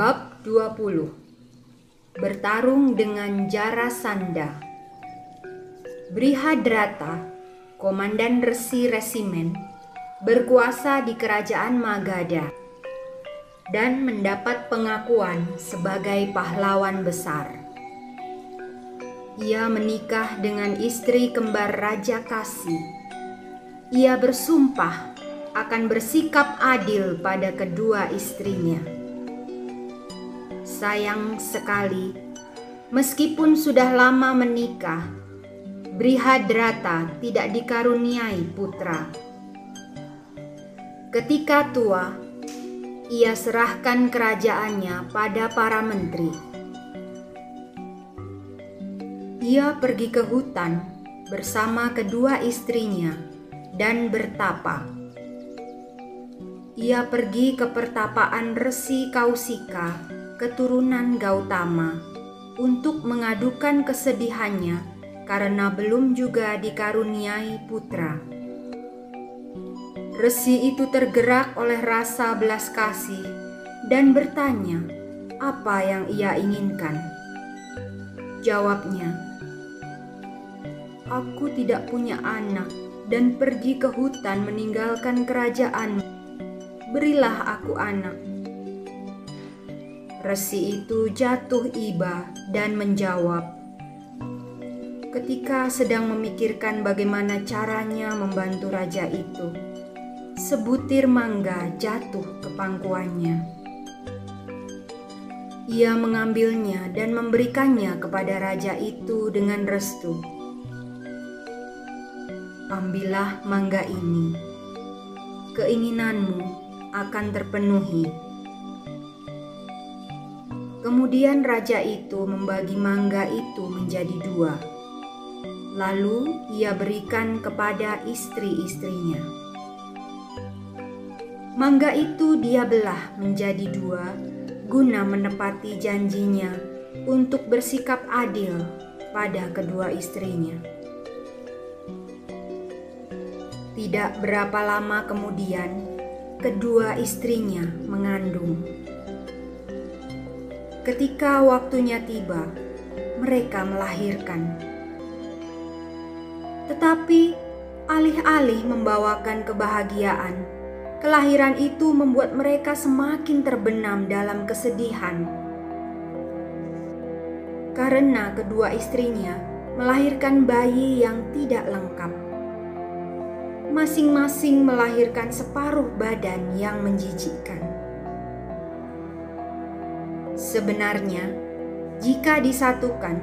Bab 20 Bertarung dengan Jarasanda Brihadrata, komandan resi resimen, berkuasa di kerajaan Magadha dan mendapat pengakuan sebagai pahlawan besar. Ia menikah dengan istri kembar Raja Kasi. Ia bersumpah akan bersikap adil pada kedua istrinya sayang sekali, meskipun sudah lama menikah, Brihadrata tidak dikaruniai putra. Ketika tua, ia serahkan kerajaannya pada para menteri. Ia pergi ke hutan bersama kedua istrinya dan bertapa. Ia pergi ke pertapaan Resi Kausika keturunan Gautama untuk mengadukan kesedihannya karena belum juga dikaruniai putra. Resi itu tergerak oleh rasa belas kasih dan bertanya apa yang ia inginkan. Jawabnya, "Aku tidak punya anak dan pergi ke hutan meninggalkan kerajaan. Berilah aku anak." Resi itu jatuh iba dan menjawab, ketika sedang memikirkan bagaimana caranya membantu raja itu, sebutir mangga jatuh ke pangkuannya. Ia mengambilnya dan memberikannya kepada raja itu dengan restu. Ambillah mangga ini, keinginanmu akan terpenuhi. Kemudian raja itu membagi mangga itu menjadi dua. Lalu ia berikan kepada istri-istrinya. Mangga itu dia belah menjadi dua guna menepati janjinya untuk bersikap adil pada kedua istrinya. Tidak berapa lama kemudian, kedua istrinya mengandung. Ketika waktunya tiba, mereka melahirkan. Tetapi alih-alih membawakan kebahagiaan, kelahiran itu membuat mereka semakin terbenam dalam kesedihan. Karena kedua istrinya melahirkan bayi yang tidak lengkap. Masing-masing melahirkan separuh badan yang menjijikkan. Sebenarnya, jika disatukan,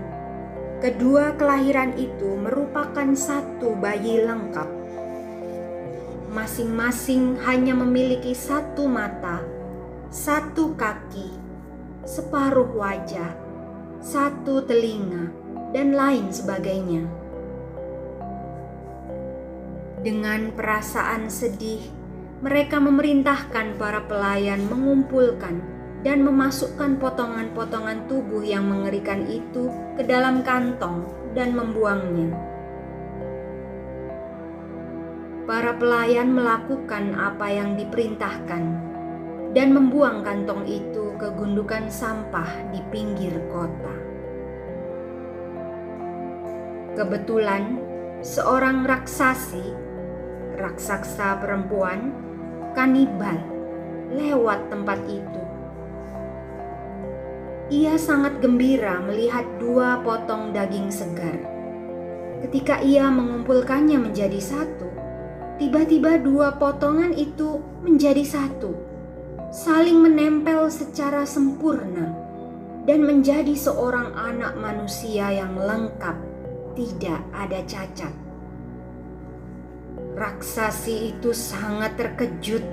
kedua kelahiran itu merupakan satu bayi lengkap. Masing-masing hanya memiliki satu mata, satu kaki, separuh wajah, satu telinga, dan lain sebagainya. Dengan perasaan sedih, mereka memerintahkan para pelayan mengumpulkan dan memasukkan potongan-potongan tubuh yang mengerikan itu ke dalam kantong dan membuangnya. Para pelayan melakukan apa yang diperintahkan dan membuang kantong itu ke gundukan sampah di pinggir kota. Kebetulan, seorang raksasi, raksasa perempuan, kanibal, lewat tempat itu. Ia sangat gembira melihat dua potong daging segar. Ketika ia mengumpulkannya menjadi satu, tiba-tiba dua potongan itu menjadi satu, saling menempel secara sempurna, dan menjadi seorang anak manusia yang lengkap, tidak ada cacat. Raksasi itu sangat terkejut.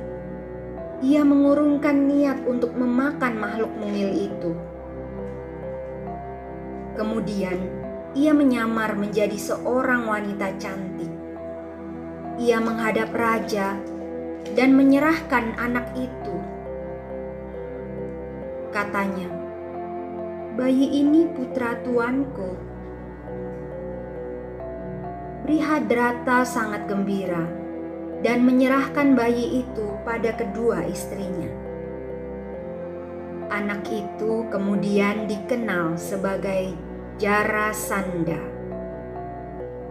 Ia mengurungkan niat untuk memakan makhluk mungil itu Kemudian ia menyamar menjadi seorang wanita cantik. Ia menghadap raja dan menyerahkan anak itu. Katanya, "Bayi ini putra tuanku." Brihadrata sangat gembira dan menyerahkan bayi itu pada kedua istrinya. Anak itu kemudian dikenal sebagai Jarasanda.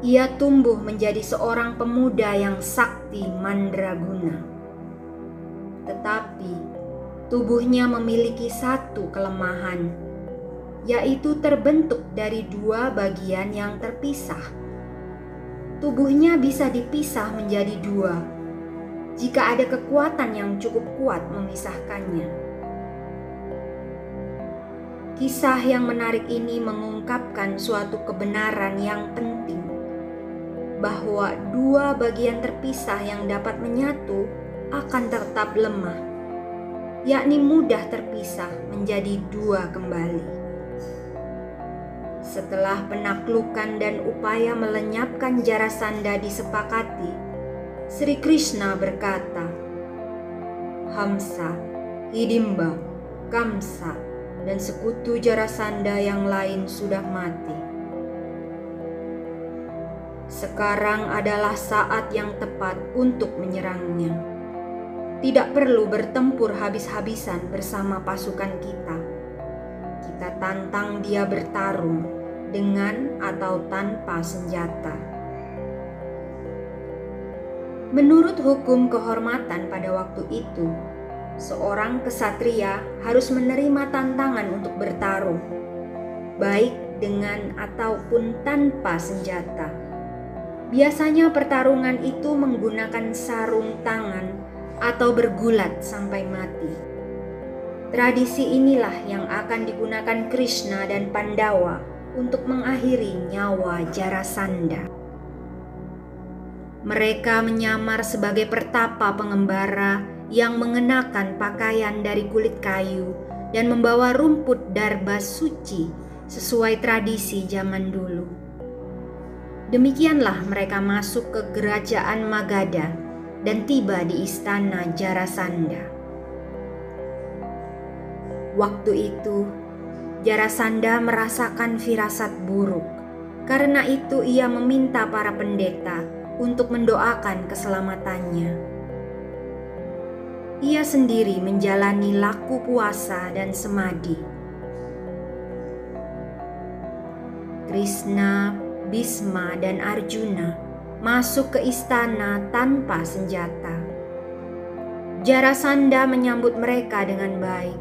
Ia tumbuh menjadi seorang pemuda yang sakti mandraguna. Tetapi tubuhnya memiliki satu kelemahan, yaitu terbentuk dari dua bagian yang terpisah. Tubuhnya bisa dipisah menjadi dua jika ada kekuatan yang cukup kuat memisahkannya. Kisah yang menarik ini mengungkapkan suatu kebenaran yang penting bahwa dua bagian terpisah yang dapat menyatu akan tetap lemah, yakni mudah terpisah menjadi dua kembali. Setelah penaklukan dan upaya melenyapkan Jarasanda disepakati, Sri Krishna berkata, Hamsa, Hidimba, Kamsa, dan sekutu Jarasanda yang lain sudah mati. Sekarang adalah saat yang tepat untuk menyerangnya. Tidak perlu bertempur habis-habisan bersama pasukan kita. Kita tantang dia bertarung dengan atau tanpa senjata. Menurut hukum kehormatan pada waktu itu, seorang kesatria harus menerima tantangan untuk bertarung, baik dengan ataupun tanpa senjata. Biasanya pertarungan itu menggunakan sarung tangan atau bergulat sampai mati. Tradisi inilah yang akan digunakan Krishna dan Pandawa untuk mengakhiri nyawa Jarasanda. Mereka menyamar sebagai pertapa pengembara yang mengenakan pakaian dari kulit kayu dan membawa rumput darba suci sesuai tradisi zaman dulu. Demikianlah mereka masuk ke kerajaan Magadha dan tiba di istana Jarasanda. Waktu itu, Jarasanda merasakan firasat buruk. Karena itu ia meminta para pendeta untuk mendoakan keselamatannya ia sendiri menjalani laku puasa dan semadi. Krishna, Bisma, dan Arjuna masuk ke istana tanpa senjata. Jarasanda menyambut mereka dengan baik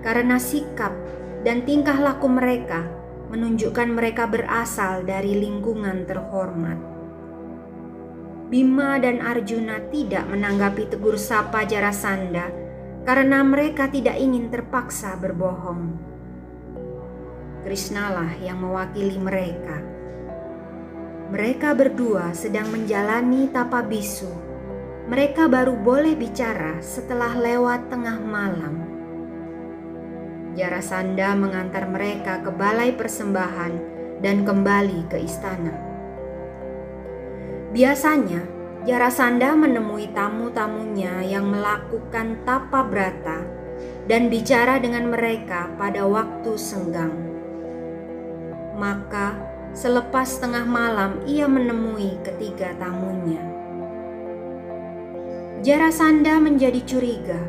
karena sikap dan tingkah laku mereka menunjukkan mereka berasal dari lingkungan terhormat. Bima dan Arjuna tidak menanggapi tegur sapa Jarasanda karena mereka tidak ingin terpaksa berbohong. Krishnalah yang mewakili mereka. Mereka berdua sedang menjalani tapa bisu. Mereka baru boleh bicara setelah lewat tengah malam. Jarasanda mengantar mereka ke balai persembahan dan kembali ke istana. Biasanya, Jarasanda menemui tamu-tamunya yang melakukan tapa brata dan bicara dengan mereka pada waktu senggang. Maka, selepas tengah malam ia menemui ketiga tamunya. Jarasanda menjadi curiga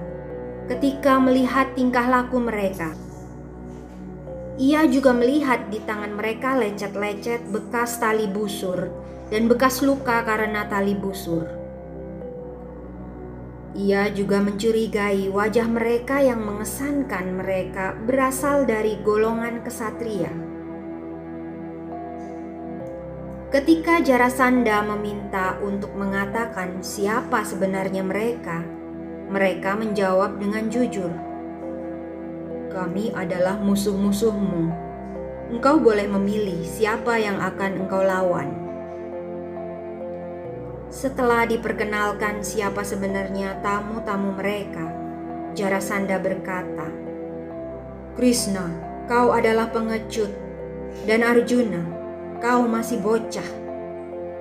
ketika melihat tingkah laku mereka. Ia juga melihat di tangan mereka lecet-lecet bekas tali busur dan bekas luka karena tali busur. Ia juga mencurigai wajah mereka yang mengesankan mereka berasal dari golongan kesatria. Ketika Jarasanda meminta untuk mengatakan siapa sebenarnya mereka, mereka menjawab dengan jujur, "Kami adalah musuh-musuhmu. Engkau boleh memilih siapa yang akan engkau lawan." Setelah diperkenalkan siapa sebenarnya tamu-tamu mereka, Jarasanda berkata, "Krishna, kau adalah pengecut, dan Arjuna, kau masih bocah.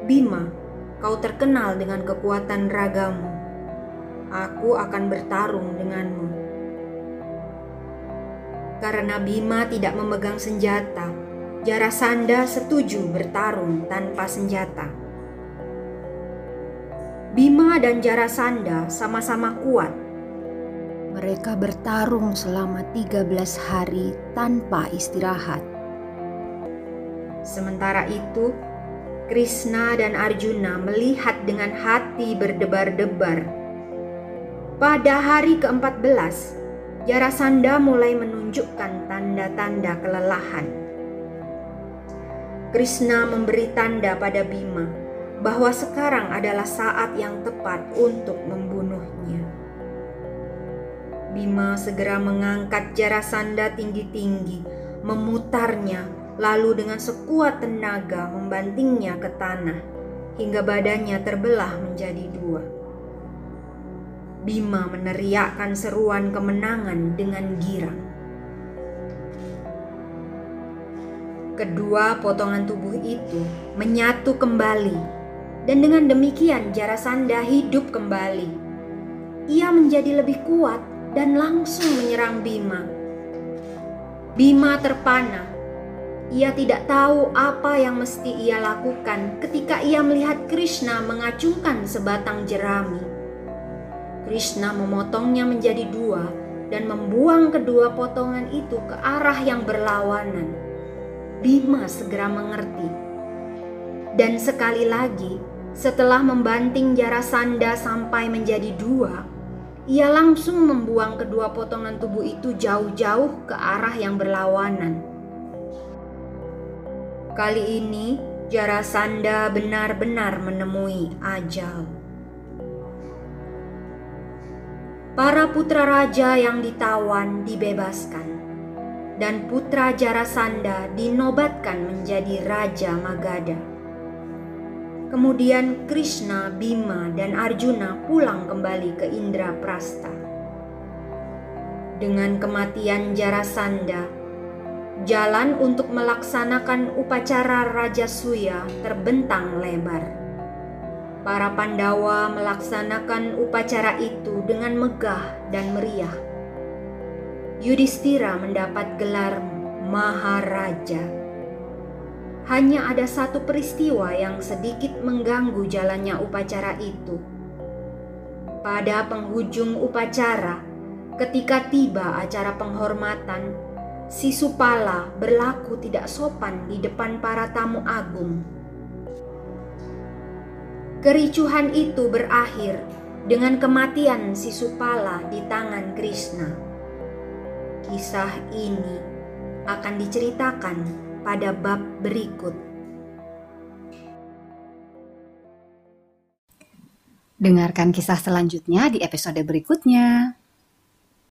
Bima, kau terkenal dengan kekuatan ragamu. Aku akan bertarung denganmu. Karena Bima tidak memegang senjata, Jarasanda setuju bertarung tanpa senjata. Bima dan Jarasanda sama-sama kuat. Mereka bertarung selama 13 hari tanpa istirahat. Sementara itu, Krishna dan Arjuna melihat dengan hati berdebar-debar. Pada hari ke-14, Jarasanda mulai menunjukkan tanda-tanda kelelahan. Krishna memberi tanda pada Bima bahwa sekarang adalah saat yang tepat untuk membunuhnya. Bima segera mengangkat Jarasanda tinggi-tinggi, memutarnya lalu dengan sekuat tenaga membantingnya ke tanah hingga badannya terbelah menjadi dua. Bima meneriakkan seruan kemenangan dengan girang. Kedua potongan tubuh itu menyatu kembali dan dengan demikian Jarasanda hidup kembali. Ia menjadi lebih kuat dan langsung menyerang Bima. Bima terpana ia tidak tahu apa yang mesti ia lakukan ketika ia melihat Krishna mengacungkan sebatang jerami. Krishna memotongnya menjadi dua dan membuang kedua potongan itu ke arah yang berlawanan. Bima segera mengerti. Dan sekali lagi, setelah membanting Jarasanda sampai menjadi dua, ia langsung membuang kedua potongan tubuh itu jauh-jauh ke arah yang berlawanan. Kali ini Jarasanda benar-benar menemui ajal. Para putra raja yang ditawan dibebaskan dan putra Jarasanda dinobatkan menjadi Raja Magadha. Kemudian Krishna, Bima, dan Arjuna pulang kembali ke Indraprasta. Dengan kematian Jarasanda, Jalan untuk melaksanakan upacara Raja Suya terbentang lebar. Para Pandawa melaksanakan upacara itu dengan megah dan meriah. Yudhistira mendapat gelar Maharaja. Hanya ada satu peristiwa yang sedikit mengganggu jalannya upacara itu. Pada penghujung upacara, ketika tiba acara penghormatan, si Supala berlaku tidak sopan di depan para tamu agung. Kericuhan itu berakhir dengan kematian si Supala di tangan Krishna. Kisah ini akan diceritakan pada bab berikut. Dengarkan kisah selanjutnya di episode berikutnya.